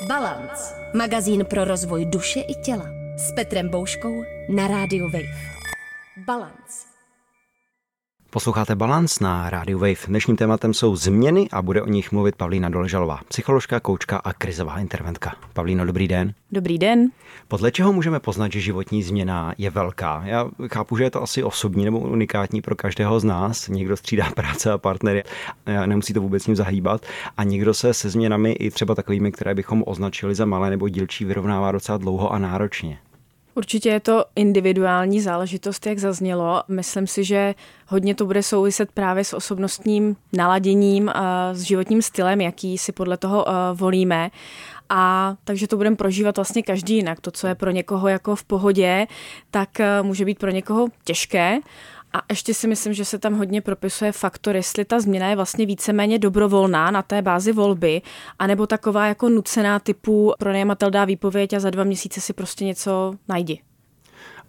Balance. Magazín pro rozvoj duše i těla. S Petrem Bouškou na rádiu Wave. Balance. Posloucháte Balans na Radio Wave. Dnešním tématem jsou změny a bude o nich mluvit Pavlína Doležalová, psycholožka, koučka a krizová interventka. Pavlíno, dobrý den. Dobrý den. Podle čeho můžeme poznat, že životní změna je velká? Já chápu, že je to asi osobní nebo unikátní pro každého z nás. Někdo střídá práce a partnery, nemusí to vůbec ním zahýbat. A někdo se se změnami i třeba takovými, které bychom označili za malé nebo dílčí, vyrovnává docela dlouho a náročně. Určitě je to individuální záležitost, jak zaznělo. Myslím si, že hodně to bude souviset právě s osobnostním naladěním, s životním stylem, jaký si podle toho volíme. A takže to budeme prožívat vlastně každý jinak. To, co je pro někoho jako v pohodě, tak může být pro někoho těžké. A ještě si myslím, že se tam hodně propisuje faktor, jestli ta změna je vlastně víceméně dobrovolná na té bázi volby, anebo taková jako nucená typu pronajímatel dá výpověď a za dva měsíce si prostě něco najdi.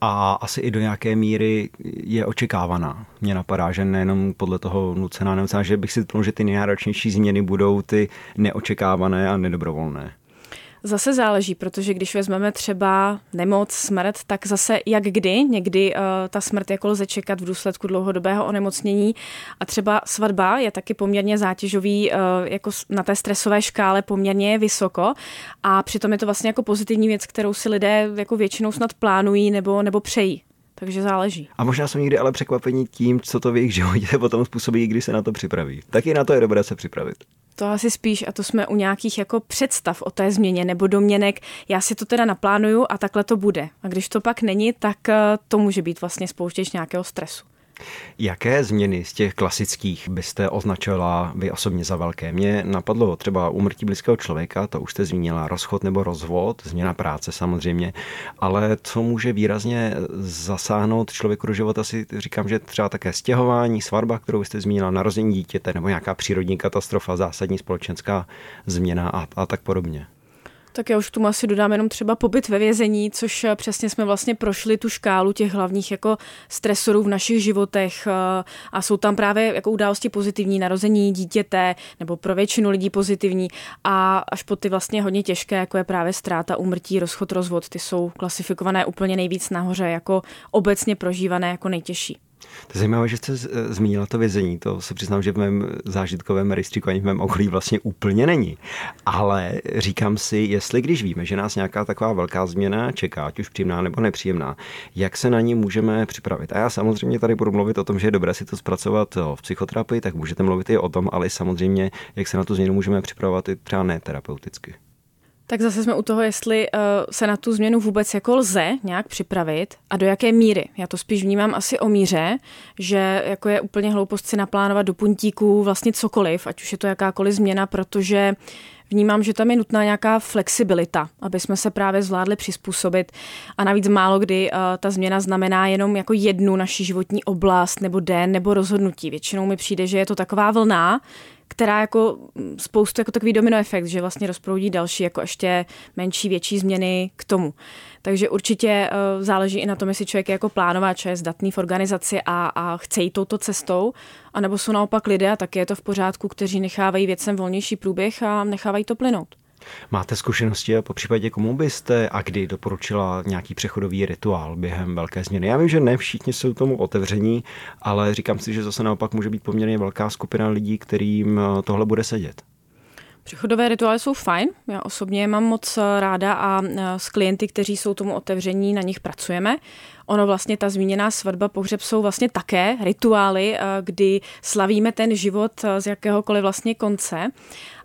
A asi i do nějaké míry je očekávaná. Mně napadá, že nejenom podle toho nucená, nenucená, že bych si typnul, že ty nejnáročnější změny budou ty neočekávané a nedobrovolné. Zase záleží, protože když vezmeme třeba nemoc, smrt, tak zase jak kdy, někdy uh, ta smrt jako lze čekat v důsledku dlouhodobého onemocnění a třeba svatba je taky poměrně zátěžový, uh, jako na té stresové škále poměrně vysoko a přitom je to vlastně jako pozitivní věc, kterou si lidé jako většinou snad plánují nebo, nebo přejí. Takže záleží. A možná jsou někdy ale překvapení tím, co to v jejich životě potom způsobí, když se na to připraví. Taky na to je dobré se připravit. To asi spíš, a to jsme u nějakých jako představ o té změně nebo domněnek, já si to teda naplánuju a takhle to bude. A když to pak není, tak eh, to může být vlastně spouštěč nějakého stresu. Jaké změny z těch klasických byste označila vy osobně za velké? Mě napadlo třeba umrtí blízkého člověka, to už jste zmínila, rozchod nebo rozvod, změna práce samozřejmě, ale co může výrazně zasáhnout člověku do života, si říkám, že třeba také stěhování, svatba, kterou jste zmínila, narození dítěte nebo nějaká přírodní katastrofa, zásadní společenská změna a, a tak podobně. Tak já už k tomu asi dodám jenom třeba pobyt ve vězení, což eh, přesně jsme vlastně prošli tu škálu těch hlavních jako stresorů v našich životech eh, a jsou tam právě jako události pozitivní, narození dítěte nebo pro většinu lidí pozitivní a až po ty vlastně hodně těžké, jako je právě ztráta, umrtí, rozchod, rozvod, ty jsou klasifikované úplně nejvíc nahoře jako obecně prožívané jako nejtěžší. To je zajímavé, že jste zmínila to vězení. To se přiznám, že v mém zážitkovém rejstříku ani v mém okolí vlastně úplně není. Ale říkám si, jestli když víme, že nás nějaká taková velká změna čeká, ať už příjemná nebo nepříjemná, jak se na ní můžeme připravit. A já samozřejmě tady budu mluvit o tom, že je dobré si to zpracovat v psychoterapii, tak můžete mluvit i o tom, ale samozřejmě, jak se na tu změnu můžeme připravovat i třeba neterapeuticky. Tak zase jsme u toho, jestli uh, se na tu změnu vůbec jako lze nějak připravit a do jaké míry. Já to spíš vnímám asi o míře, že jako je úplně hloupost si naplánovat do puntíků vlastně cokoliv, ať už je to jakákoliv změna, protože vnímám, že tam je nutná nějaká flexibilita, aby jsme se právě zvládli přizpůsobit. A navíc málo kdy uh, ta změna znamená jenom jako jednu naši životní oblast nebo den nebo rozhodnutí. Většinou mi přijde, že je to taková vlna, která jako spoustu jako takový domino efekt, že vlastně rozproudí další jako ještě menší, větší změny k tomu. Takže určitě uh, záleží i na tom, jestli člověk je jako plánovač, je zdatný v organizaci a, a chce jít touto cestou, anebo jsou naopak lidé, a taky je to v pořádku, kteří nechávají věcem volnější průběh a nechávají to plynout. Máte zkušenosti a po případě komu byste a kdy doporučila nějaký přechodový rituál během velké změny? Já vím, že ne všichni jsou tomu otevření, ale říkám si, že zase naopak může být poměrně velká skupina lidí, kterým eh, tohle bude sedět. Přechodové rituály jsou fajn, já osobně je mám moc eh, ráda a eh, s klienty, kteří jsou tomu otevření, na nich pracujeme. Ono vlastně ta zmíněná svatba, pohřeb jsou vlastně také rituály, kdy slavíme ten život z jakéhokoliv vlastně konce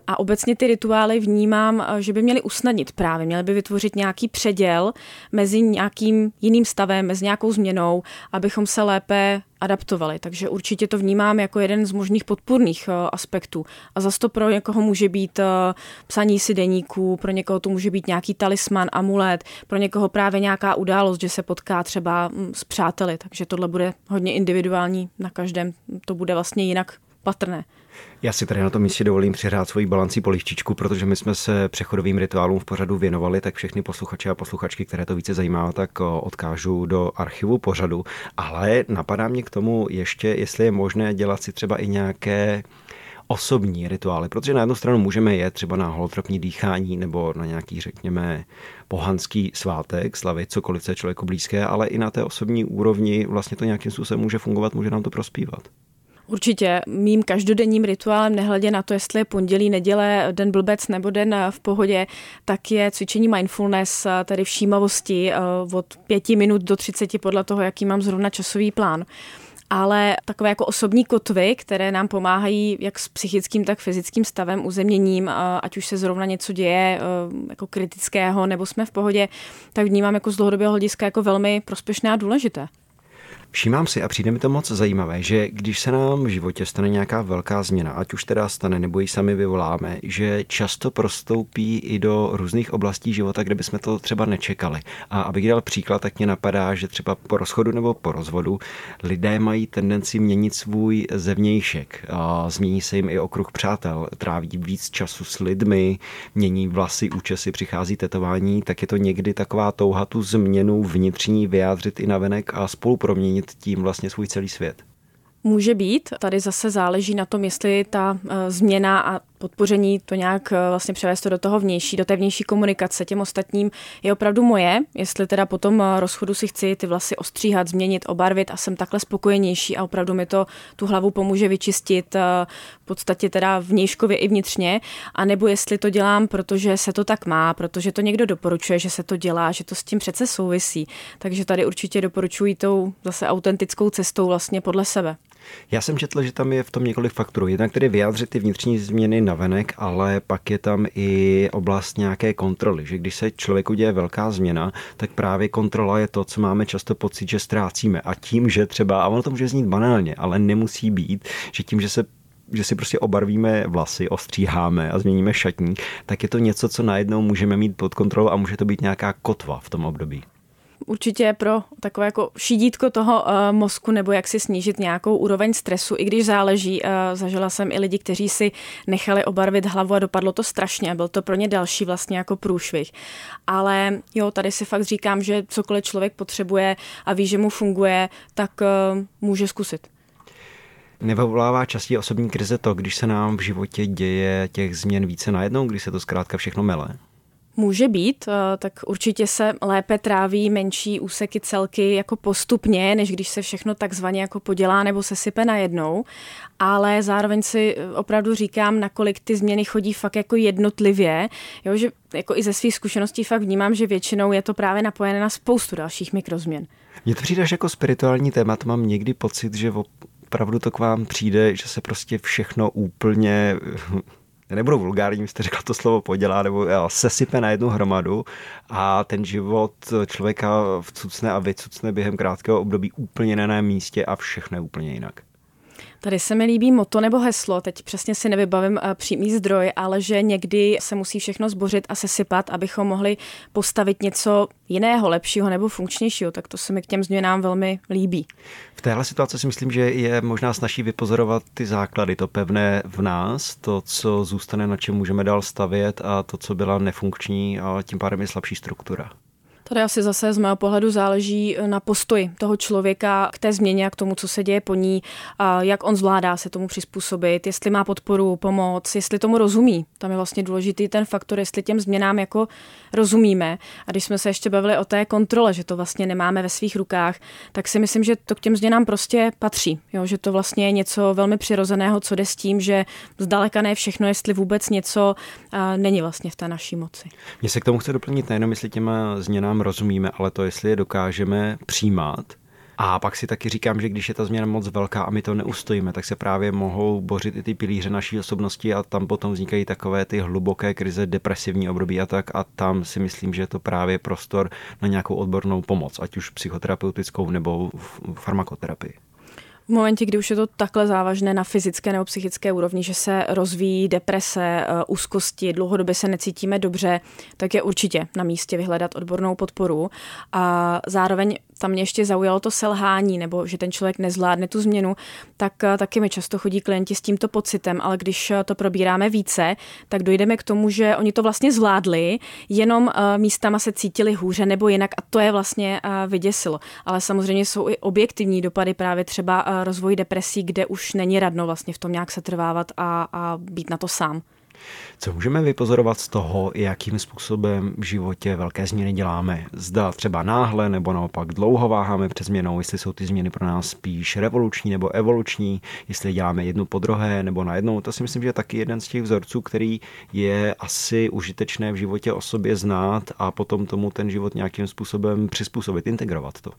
a obecně ty rituály vnímám, eh, že by měly usnadnit právě, měly by vytvořit nějaký předěl mezi nějakým jiným stavem, mezi nějakou změnou, abychom se lépe adaptovali. Takže určitě to vnímám jako jeden z možných podpůrných eh, aspektů. A zase to pro někoho může být eh, psaní si deníků, pro někoho to může být nějaký talisman, amulet, pro někoho právě nějaká událost, že se potká třeba mm, s přáteli. Takže tohle bude hodně individuální, na každém to bude vlastně jinak patrné. Já si tady na tom místě dovolím přihrát svoji balancí polivčičku, protože my jsme se přechodovým rituálům v pořadu věnovali, tak všechny posluchače a posluchačky, které to více zajímá, tak odkážu do archivu pořadu. Ale napadá mě k tomu ještě, jestli je možné dělat si třeba i nějaké osobní rituály, protože na jednu stranu můžeme jet třeba na holotropní dýchání nebo na nějaký, řekněme, pohanský svátek, slavit cokoliv, co je člověku blízké, ale i na té osobní úrovni vlastně to nějakým způsobem může fungovat, může nám to prospívat. Určitě mým každodenním rituálem, nehledě na to, jestli je pondělí, neděle, den blbec nebo den v pohodě, tak je cvičení mindfulness, tedy všímavosti eh, od pěti minut do třiceti podle toho, jaký mám zrovna časový plán ale takové jako osobní kotvy, které nám pomáhají jak s psychickým, tak fyzickým stavem, uzemněním, ať už se zrovna něco děje eh, jako kritického, nebo jsme v pohodě, tak vnímám jako z dlouhodobého hlediska jako velmi prospěšné a důležité. Všímám si a přijde mi to moc zajímavé, že když se nám v životě stane nějaká velká změna, ať už teda stane nebo ji sami vyvoláme, že často prostoupí i do různých oblastí života, kde bychom to třeba nečekali. A abych dal příklad, tak mě napadá, že třeba po rozchodu nebo po rozvodu lidé mají tendenci měnit svůj zevnějšek. A změní se jim i okruh přátel, tráví víc času s lidmi, mění vlasy, účesy, přichází tetování, tak je to někdy taková touha tu změnu vnitřní vyjádřit i navenek a spolu proměnit změnit tím vlastně svůj celý svět. Může být. Tady zase záleží na tom, jestli ta eh, změna a podpoření to nějak eh, vlastně převést to do toho vnější, do té vnější komunikace těm ostatním je opravdu moje. Jestli teda po tom eh, rozchodu si chci ty vlasy ostříhat, změnit, obarvit a jsem takhle spokojenější a opravdu mi to tu hlavu pomůže vyčistit v podstatě teda vnějškově i vnitřně, a nebo jestli to dělám, protože se to tak má, protože to někdo doporučuje, že se to dělá, že to s tím přece souvisí. Takže tady určitě doporučuji tou zase autentickou cestou vlastně podle sebe. Já jsem četl, že tam je v tom několik faktorů. Jednak tedy vyjádřit ty vnitřní změny na venek, ale pak je tam i oblast nějaké kontroly, že když se člověku děje velká změna, tak právě kontrola je to, co máme často pocit, že ztrácíme. A tím, že třeba, a ono to může znít banálně, ale nemusí být, že tím, že se že si prostě obarvíme vlasy, ostříháme a změníme šatník, tak je to něco, co najednou můžeme mít pod kontrolou a může to být nějaká kotva v tom období určitě pro takové jako šidítko toho uh, mozku nebo jak si snížit nějakou úroveň stresu, i když záleží. Uh, zažila jsem i lidi, kteří si nechali obarvit hlavu a dopadlo to strašně. Byl to pro ně další vlastně jako průšvih. Ale jo, tady si fakt říkám, že cokoliv člověk potřebuje a ví, že mu funguje, tak uh, může zkusit. Nevyvolává častěji osobní krize to, když se nám v životě děje těch změn více najednou, když se to zkrátka všechno mele? Může být, eh, tak určitě se lépe tráví menší úseky celky jako postupně, než když se všechno takzvaně jako podělá nebo se sype najednou, ale zároveň si eh, opravdu říkám, nakolik ty změny chodí fakt jako jednotlivě, jo, že jako i ze svých zkušeností fakt vnímám, že většinou je to právě napojené na spoustu dalších mikrozměn. Mně to přijde jako spirituální témat, mám někdy pocit, že opravdu to k vám přijde, že se prostě všechno úplně nebudu vulgární, jste řekl to slovo podělá, nebo jo, sesype na jednu hromadu a ten život člověka vcucne a vycucne během krátkého období úplně na místě a všechno je úplně jinak. Tady se mi líbí moto nebo heslo, teď přesně si nevybavím eh, přímý zdroj, ale že někdy se musí všechno zbořit a sesypat, abychom mohli postavit něco jiného, lepšího nebo funkčnějšího, tak to se mi k těm změnám velmi líbí. V téhle situaci si myslím, že je možná snaží vypozorovat ty základy, to pevné v nás, to, co zůstane, na čem můžeme dál stavět a to, co byla nefunkční a tím pádem je slabší struktura. Tady asi zase z mého pohledu záleží na postoji toho člověka k té změně a k tomu, co se děje po ní, a jak on zvládá se tomu přizpůsobit, jestli má podporu, pomoc, jestli tomu rozumí. Tam je vlastně důležitý ten faktor, jestli těm změnám jako rozumíme. A když jsme se ještě bavili o té kontrole, že to vlastně nemáme ve svých rukách, tak si myslím, že to k těm změnám prostě patří. Jo? Že to vlastně je něco velmi přirozeného, co jde s tím, že zdaleka ne všechno, jestli vůbec něco není vlastně v té naší moci. Mně se k tomu chce doplnit nejenom, jestli těma změnám změnám rozumíme, ale to, jestli je dokážeme přijímat. A pak si taky říkám, že když je ta změna moc velká a my to neustojíme, tak se právě mohou bořit i ty pilíře naší osobnosti a tam potom vznikají takové ty hluboké krize, depresivní období a tak. A tam si myslím, že je to právě prostor na nějakou odbornou pomoc, ať už psychoterapeutickou nebo farmakoterapii v momentě, kdy už je to takhle závažné na fyzické nebo psychické úrovni, že se rozvíjí deprese, eh, úzkosti, dlouhodobě se necítíme dobře, tak je určitě na místě vyhledat odbornou podporu. A zároveň tam mě ještě zaujalo to selhání, nebo že ten člověk nezvládne tu změnu, tak taky mi často chodí klienti s tímto pocitem, ale když to probíráme více, tak dojdeme k tomu, že oni to vlastně zvládli, jenom místama se cítili hůře nebo jinak a to je vlastně vyděsilo. Ale samozřejmě jsou i objektivní dopady právě třeba rozvoj depresí, kde už není radno vlastně v tom nějak se trvávat a, a být na to sám. Co můžeme vypozorovat z toho, jakým způsobem v životě velké změny děláme? Zda třeba náhle nebo naopak dlouho váháme před změnou, jestli jsou ty změny pro nás spíš revoluční nebo evoluční, jestli děláme jednu po druhé nebo na jednou. To si myslím, že je taky jeden z těch vzorců, který je asi užitečné v životě o sobě znát a potom tomu ten život nějakým způsobem přizpůsobit, integrovat to.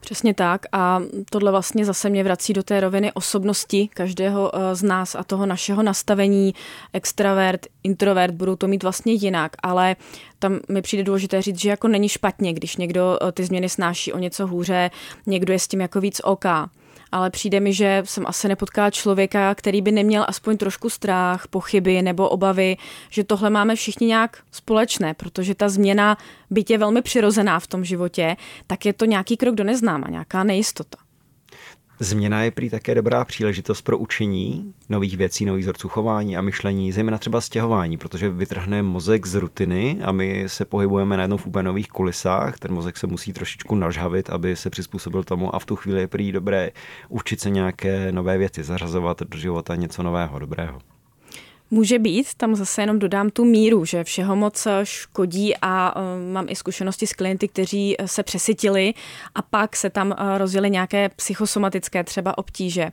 Přesně tak a tohle vlastně zase mě vrací do té roviny osobnosti každého eh, z nás a toho našeho nastavení. Extravert, introvert budou to mít vlastně jinak, ale tam mi přijde důležité říct, že jako není špatně, když někdo eh, ty změny snáší o něco hůře, někdo je s tím jako víc OK ale přijde mi, že jsem asi nepotkala člověka, který by neměl aspoň trošku strach, pochyby nebo obavy, že tohle máme všichni nějak společné, protože ta změna, byť je velmi přirozená v tom životě, tak je to nějaký krok do neznáma, nějaká nejistota. Změna je prý také dobrá příležitost pro učení nových věcí, nových vzorců chování a myšlení, zejména třeba stěhování, protože vytrhne mozek z rutiny a my se pohybujeme najednou v úplně nových kulisách. Ten mozek se musí trošičku nažhavit, aby se přizpůsobil tomu a v tu chvíli je prý dobré učit se nějaké nové věci, zařazovat do života něco nového, dobrého. Může být, tam zase jenom dodám tu míru, že všeho moc škodí a uh, mám i zkušenosti s klienty, kteří se přesytili a pak se tam rozjeli nějaké psychosomatické třeba obtíže.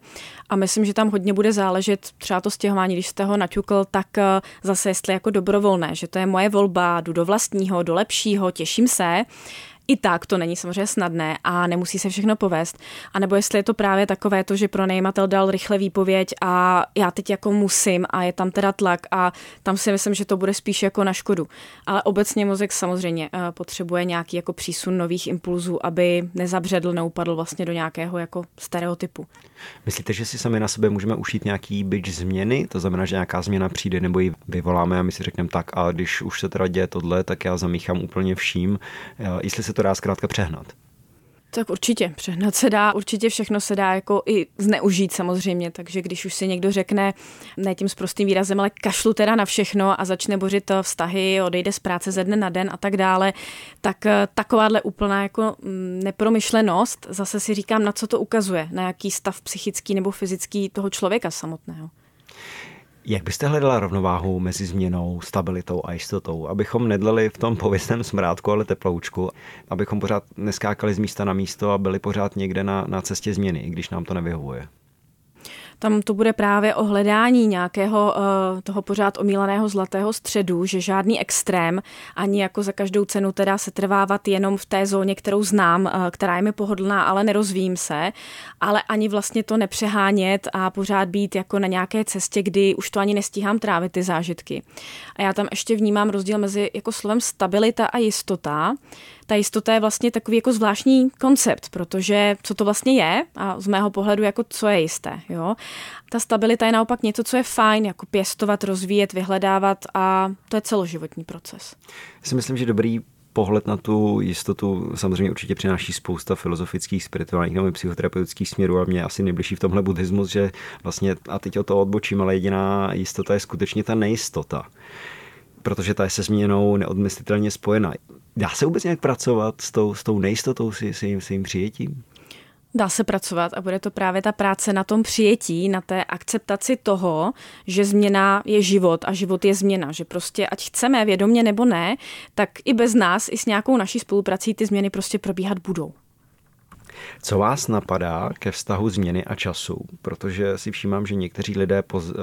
A myslím, že tam hodně bude záležet třeba to stěhování, když jste ho naťukl, tak zase jestli jako dobrovolné, že to je moje volba, jdu do vlastního, do lepšího, těším se, i tak to není samozřejmě snadné a nemusí se všechno povést. A nebo jestli je to právě takové to, že pronajímatel dal rychle výpověď a já teď jako musím a je tam teda tlak a tam si myslím, že to bude spíš jako na škodu. Ale obecně mozek samozřejmě eh, potřebuje nějaký jako přísun nových impulzů, aby nezabředl, neupadl vlastně do nějakého jako stereotypu. Myslíte, že si sami na sebe můžeme ušít nějaký byč změny? To znamená, že nějaká změna přijde nebo ji vyvoláme a my si řekneme tak a když už se teda děje tohle, tak já zamíchám úplně vším. Eh, jestli se to dá zkrátka přehnat. Tak určitě, přehnat se dá, určitě všechno se dá jako i zneužít samozřejmě, takže když už si někdo řekne, ne tím s prostým výrazem, ale kašlu teda na všechno a začne bořit vztahy, odejde z práce ze dne na den a tak dále, tak eh, takováhle úplná jako mm, nepromyšlenost, zase si říkám, na co to ukazuje, na jaký stav psychický nebo fyzický toho člověka samotného. Jak byste hledala rovnováhu mezi změnou, stabilitou a jistotou, abychom nedleli v tom pověstném smrádku, ale teploučku, abychom pořád neskákali z místa na místo a byli pořád někde na, na cestě změny, i když nám to nevyhovuje? Tam to bude právě o hledání nějakého uh, toho pořád omílaného zlatého středu, že žádný extrém, ani jako za každou cenu teda se trvávat jenom v té zóně, kterou znám, uh, která je mi pohodlná, ale nerozvíjím se, ale ani vlastně to nepřehánět a pořád být jako na nějaké cestě, kdy už to ani nestíhám trávit ty zážitky. A já tam ještě vnímám rozdíl mezi jako slovem stabilita a jistota ta jistota je vlastně takový jako zvláštní koncept, protože co to vlastně je a z mého pohledu jako co je jisté. Jo? Ta stabilita je naopak něco, co je fajn, jako pěstovat, rozvíjet, vyhledávat a to je celoživotní proces. Já si myslím, že dobrý pohled na tu jistotu samozřejmě určitě přináší spousta filozofických, spirituálních nebo psychoterapeutických směrů a mě asi nejbližší v tomhle buddhismus, že vlastně, a teď o to odbočím, ale jediná jistota je skutečně ta nejistota protože ta je se změnou neodmyslitelně spojená. Dá se vůbec nějak pracovat s tou, s tou nejistotou, s, s, jim, s jim přijetím? Dá se pracovat a bude to právě ta práce na tom přijetí, na té akceptaci toho, že změna je život a život je změna, že prostě ať chceme vědomě nebo ne, tak i bez nás, i s nějakou naší spoluprací ty změny prostě probíhat budou. Co vás napadá ke vztahu změny a času? Protože si všímám, že někteří lidé po, eh,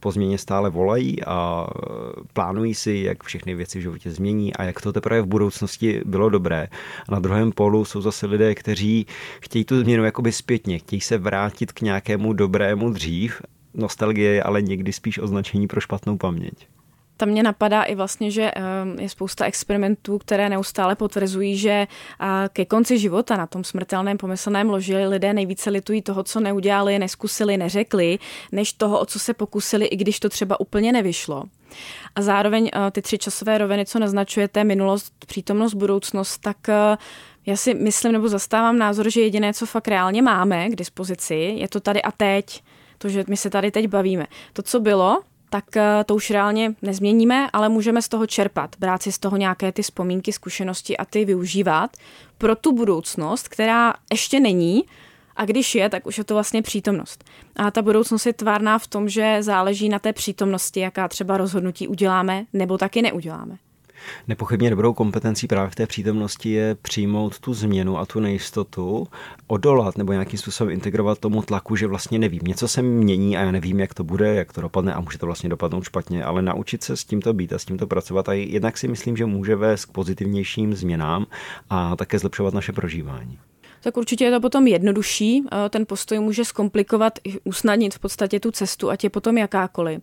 po změně stále volají a eh, plánují si, jak všechny věci v životě změní a jak to teprve v budoucnosti bylo dobré. A na druhém polu jsou zase lidé, kteří chtějí tu změnu jakoby zpětně, chtějí se vrátit k nějakému dobrému dřív. Nostalgie je ale někdy spíš označení pro špatnou paměť tam mě napadá i vlastně, že ehm, je spousta experimentů, které neustále potvrzují, že ke konci života na tom smrtelném pomyslném loži lidé nejvíce litují toho, co neudělali, neskusili, neřekli, než toho, o co se pokusili, i když to třeba úplně nevyšlo. A zároveň ty tři časové roviny, co naznačujete, minulost, přítomnost, budoucnost, tak já si myslím nebo zastávám názor, že jediné, co fakt reálně máme k dispozici, je to tady a teď. To, že my se tady teď bavíme. To, co bylo, tak eh, to už reálně nezměníme, ale můžeme z toho čerpat, brát si z toho nějaké ty vzpomínky, zkušenosti a ty využívat pro tu budoucnost, která ještě není, a když je, tak už je to vlastně přítomnost. A ta budoucnost je tvárná v tom, že záleží na té přítomnosti, jaká třeba rozhodnutí uděláme nebo taky neuděláme. Nepochybně dobrou kompetencí právě v té přítomnosti je přijmout tu změnu a tu nejistotu, odolat nebo nějakým způsobem integrovat tomu tlaku, že vlastně nevím. Něco se mění a já nevím, jak to bude, jak to dopadne a může to vlastně dopadnout špatně, ale naučit se s tímto být a s tímto pracovat a jednak si myslím, že může vést k pozitivnějším změnám a také zlepšovat naše prožívání tak určitě je to potom jednodušší. Ten postoj může zkomplikovat, usnadnit v podstatě tu cestu, ať je potom jakákoliv.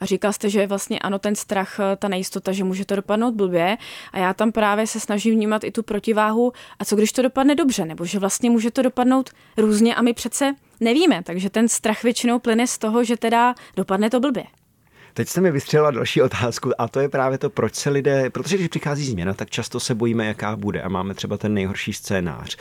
A říkal jste, že vlastně ano, ten strach, ta nejistota, že může to dopadnout blbě. A já tam právě se snažím vnímat i tu protiváhu. A co když to dopadne dobře, nebo že vlastně může to dopadnout různě a my přece nevíme. Takže ten strach většinou plyne z toho, že teda dopadne to blbě. Teď jste mi vystřelila další otázku a to je právě to, proč se lidé, protože když přichází změna, tak často se bojíme, jaká bude a máme třeba ten nejhorší scénář.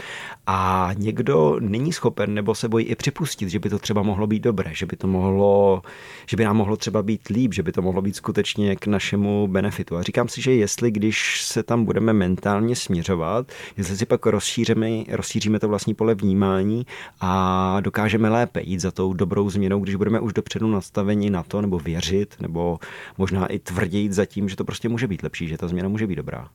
A někdo není schopen nebo se bojí i připustit, že by to třeba mohlo být dobré, že by to mohlo, že by nám mohlo třeba být líp, že by to mohlo být skutečně k našemu benefitu. A říkám si, že jestli když se tam budeme mentálně směřovat, jestli si pak rozšíříme, rozšíříme to vlastní pole vnímání a dokážeme lépe jít za tou dobrou změnou, když budeme už dopředu nastaveni na to nebo věřit, nebo možná i tvrději za tím, že to prostě může být lepší, že ta změna může být dobrá.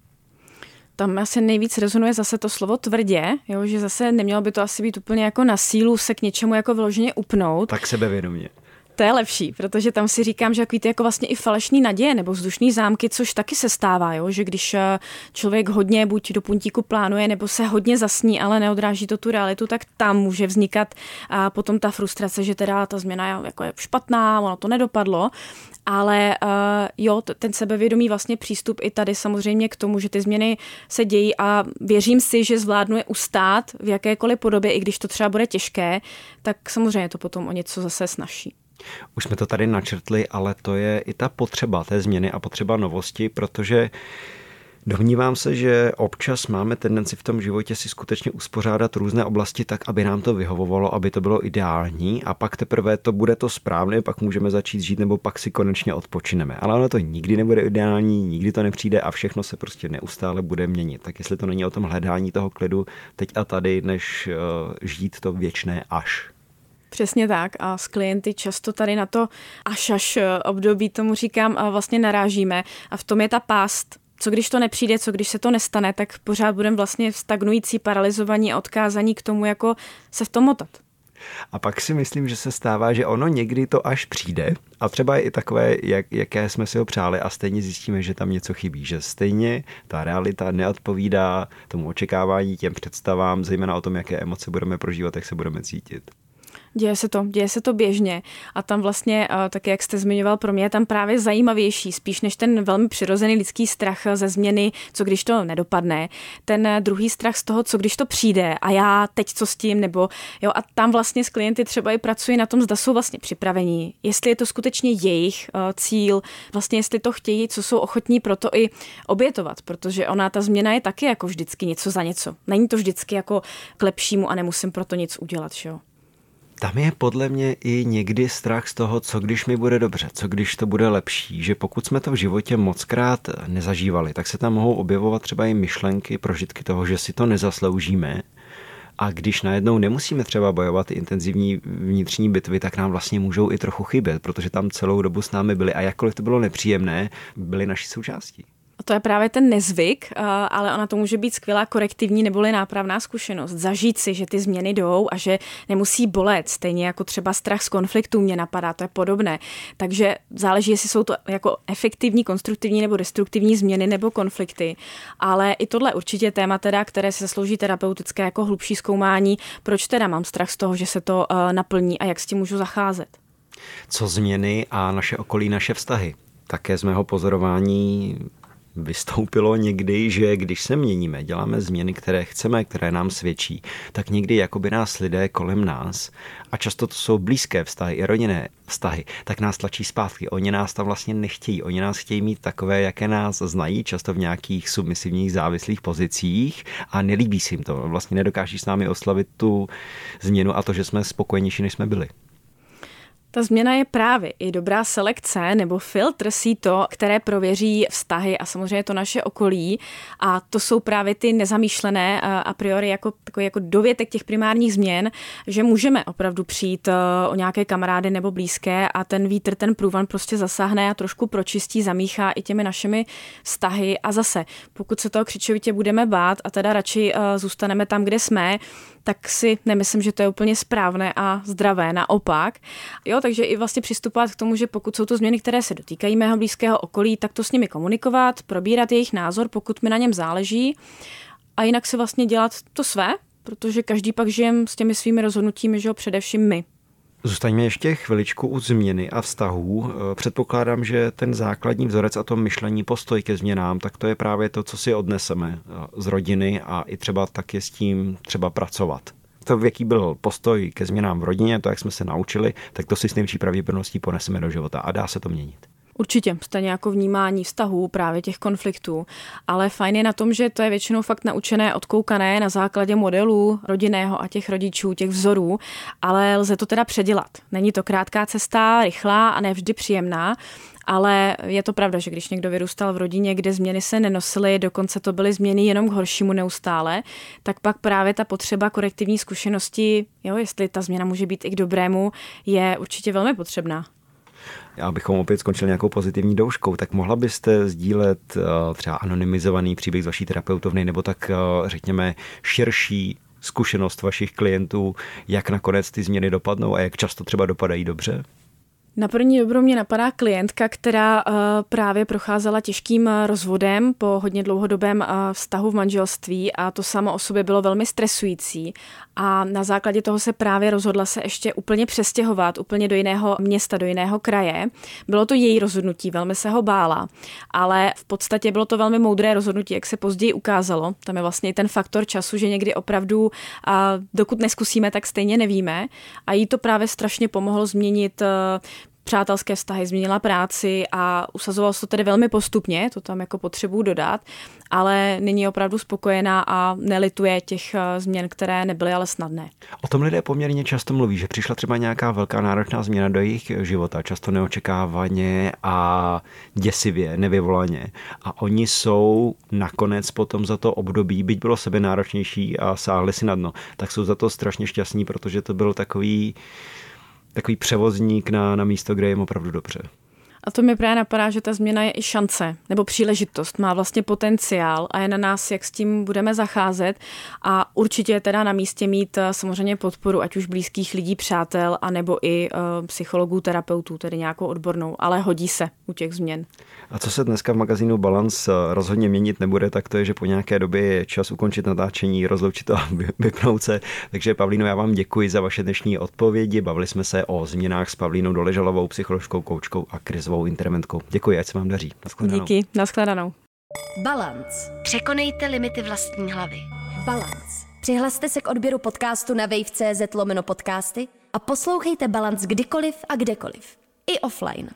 Tam asi nejvíc rezonuje zase to slovo tvrdě, jo, že zase nemělo by to asi být úplně jako na sílu se k něčemu jako vyloženě upnout. Tak sebevědomě. To je lepší, protože tam si říkám, že takový ty jako vlastně i falešný naděje nebo vzdušní zámky, což taky se stává, jo? že když eh, člověk hodně buď do puntíku plánuje, nebo se hodně zasní, ale neodráží to tu realitu, tak tam může vznikat a potom ta frustrace, že teda ta změna je, jako je špatná, ono to nedopadlo. Ale uh, jo, ten sebevědomý vlastně přístup i tady samozřejmě k tomu, že ty změny se dějí a věřím si, že zvládnu je ustát v jakékoliv podobě, i když to třeba bude těžké, tak samozřejmě to potom o něco zase snažší. Už jsme to tady načrtli, ale to je i ta potřeba té změny a potřeba novosti, protože Domnívám se, že občas máme tendenci v tom životě si skutečně uspořádat různé oblasti tak, aby nám to vyhovovalo, aby to bylo ideální a pak teprve to bude to správné, pak můžeme začít žít nebo pak si konečně odpočineme. Ale ono to nikdy nebude ideální, nikdy to nepřijde a všechno se prostě neustále bude měnit. Tak jestli to není o tom hledání toho klidu teď a tady, než uh, žít to věčné až. Přesně tak a s klienty často tady na to až až eh, období tomu říkám a vlastně narážíme a v tom je ta pást co když to nepřijde, co když se to nestane, tak pořád budeme vlastně stagnující, paralizovaní a odkázaní k tomu, jako se v tom motat. A pak si myslím, že se stává, že ono někdy to až přijde a třeba je i takové, jak, jaké jsme si ho přáli a stejně zjistíme, že tam něco chybí, že stejně ta realita neodpovídá tomu očekávání, těm představám, zejména o tom, jaké emoce budeme prožívat, jak se budeme cítit. Děje se to, děje se to běžně a tam vlastně, eh, tak jak jste zmiňoval, pro mě je tam právě zajímavější, spíš než ten velmi přirozený lidský strach ze změny, co když to nedopadne, ten druhý strach z toho, co když to přijde a já teď co s tím, nebo jo, a tam vlastně s klienty třeba i pracuji na tom, zda jsou vlastně připravení, jestli je to skutečně jejich uh, cíl, vlastně jestli to chtějí, co jsou ochotní pro to i obětovat, protože ona, ta změna je taky jako vždycky něco za něco. Není to vždycky jako k lepšímu a nemusím pro to nic udělat, že jo. Tam je podle mě i někdy strach z toho, co když mi bude dobře, co když to bude lepší, že pokud jsme to v životě mockrát nezažívali, tak se tam mohou objevovat třeba i myšlenky, prožitky toho, že si to nezasloužíme. A když najednou nemusíme třeba bojovat intenzivní vnitřní bitvy, tak nám vlastně můžou i trochu chybět, protože tam celou dobu s námi byli a jakkoliv to bylo nepříjemné, byli naší součástí. To je právě ten nezvyk, ale ona to může být skvělá korektivní neboli nápravná zkušenost. Zažít si, že ty změny jdou a že nemusí bolet, stejně jako třeba strach z konfliktu mě napadá, to je podobné. Takže záleží, jestli jsou to jako efektivní, konstruktivní nebo destruktivní změny nebo konflikty. Ale i tohle určitě téma, teda, které se slouží terapeutické jako hlubší zkoumání, proč teda mám strach z toho, že se to uh, naplní a jak s tím můžu zacházet. Co změny a naše okolí, naše vztahy? Také z mého pozorování vystoupilo někdy, že když se měníme, děláme změny, které chceme, které nám svědčí, tak někdy jakoby nás lidé kolem nás, a často to jsou blízké vztahy i rodinné vztahy, tak nás tlačí zpátky. Oni nás tam vlastně nechtějí. Oni nás chtějí mít takové, jaké nás znají, často v nějakých submisivních závislých pozicích a nelíbí si jim to. Vlastně nedokáží s námi oslavit tu změnu a to, že jsme spokojenější, než jsme byli. Ta změna je právě i dobrá selekce nebo filtr síto, které prověří vztahy a samozřejmě to naše okolí. A to jsou právě ty nezamýšlené a priori jako, takový jako dovětek těch primárních změn, že můžeme opravdu přijít e, o nějaké kamarády nebo blízké a ten vítr, ten průvan prostě zasáhne a trošku pročistí, zamíchá i těmi našimi vztahy. A zase, pokud se toho křičovitě budeme bát a teda radši e, zůstaneme tam, kde jsme, tak si nemyslím, že to je úplně správné a zdravé, naopak. Jo, takže i vlastně přistupovat k tomu, že pokud jsou to změny, které se dotýkají mého blízkého okolí, tak to s nimi komunikovat, probírat jejich názor, pokud mi na něm záleží a jinak si vlastně dělat to své, protože každý pak žijem s těmi svými rozhodnutími, že jo, především my. Zůstaňme ještě chviličku u změny a vztahů. Eh, předpokládám, že ten základní vzorec a to myšlení, postoj ke změnám, tak to je právě to, co si odneseme eh, z rodiny a i třeba taky s tím třeba pracovat. To, jaký byl postoj ke změnám v rodině, to, jak jsme se naučili, tak to si s největší pravděpodobností poneseme do života a dá se to měnit. Určitě, stejně jako vnímání vztahů, právě těch konfliktů. Ale fajn je na tom, že to je většinou fakt naučené, odkoukané na základě modelů rodinného a těch rodičů, těch vzorů, ale lze to teda předělat. Není to krátká cesta, rychlá a nevždy příjemná, ale je to pravda, že když někdo vyrůstal v rodině, kde změny se nenosily, dokonce to byly změny jenom k horšímu neustále, tak pak právě ta potřeba korektivní zkušenosti, jo, jestli ta změna může být i k dobrému, je určitě velmi potřebná abychom opět skončili nějakou pozitivní douškou, tak mohla byste sdílet eh, třeba anonymizovaný příběh z vaší terapeutovny nebo tak eh, řekněme širší zkušenost vašich klientů, jak nakonec ty změny dopadnou a jak často třeba dopadají dobře? Na první dobro mě napadá klientka, která uh, právě procházela těžkým rozvodem po hodně dlouhodobém uh, vztahu v manželství a to samo o sobě bylo velmi stresující a na základě toho se právě rozhodla se ještě úplně přestěhovat, úplně do jiného města, do jiného kraje. Bylo to její rozhodnutí, velmi se ho bála, ale v podstatě bylo to velmi moudré rozhodnutí, jak se později ukázalo. Tam je vlastně i ten faktor času, že někdy opravdu, a dokud neskusíme, tak stejně nevíme. A jí to právě strašně pomohlo změnit přátelské vztahy, změnila práci a usazovalo se to tedy velmi postupně, to tam jako potřebuji dodat, ale nyní je opravdu spokojená a nelituje těch eh, změn, které nebyly ale snadné. O tom lidé poměrně často mluví, že přišla třeba nějaká velká náročná změna do jejich života, často neočekávaně a děsivě, nevyvolaně. A oni jsou nakonec potom za to období, byť bylo sebe náročnější a sáhli si na dno, tak jsou za to strašně šťastní, protože to byl takový takový převozník na, na místo, kde je jim opravdu dobře. A to mi právě napadá, že ta změna je i šance nebo příležitost, má vlastně potenciál a je na nás, jak s tím budeme zacházet. A určitě je teda na místě mít eh, samozřejmě podporu, ať už blízkých lidí, přátel, anebo i uh, psychologů, terapeutů, tedy nějakou odbornou, ale hodí se u těch změn. A co se dneska v magazínu Balance eh, rozhodně měnit nebude, tak to je, že po nějaké době je čas ukončit natáčení, rozloučit a vypnout se. Takže Pavlíno, já vám děkuji za vaše dnešní odpovědi. Bavili jsme se o změnách s Pavlínou Doležalovou, psycholožkou, koučkou a krizovou interventkou. Děkuji, ať se vám daří. Naschledanou. Díky, naschledanou. Balance. Překonejte limity vlastní hlavy. Balance. Přihlaste se k odběru podcastu na wave.cz lomeno podcasty a poslouchejte Balance kdykoliv a kdekoliv. I offline.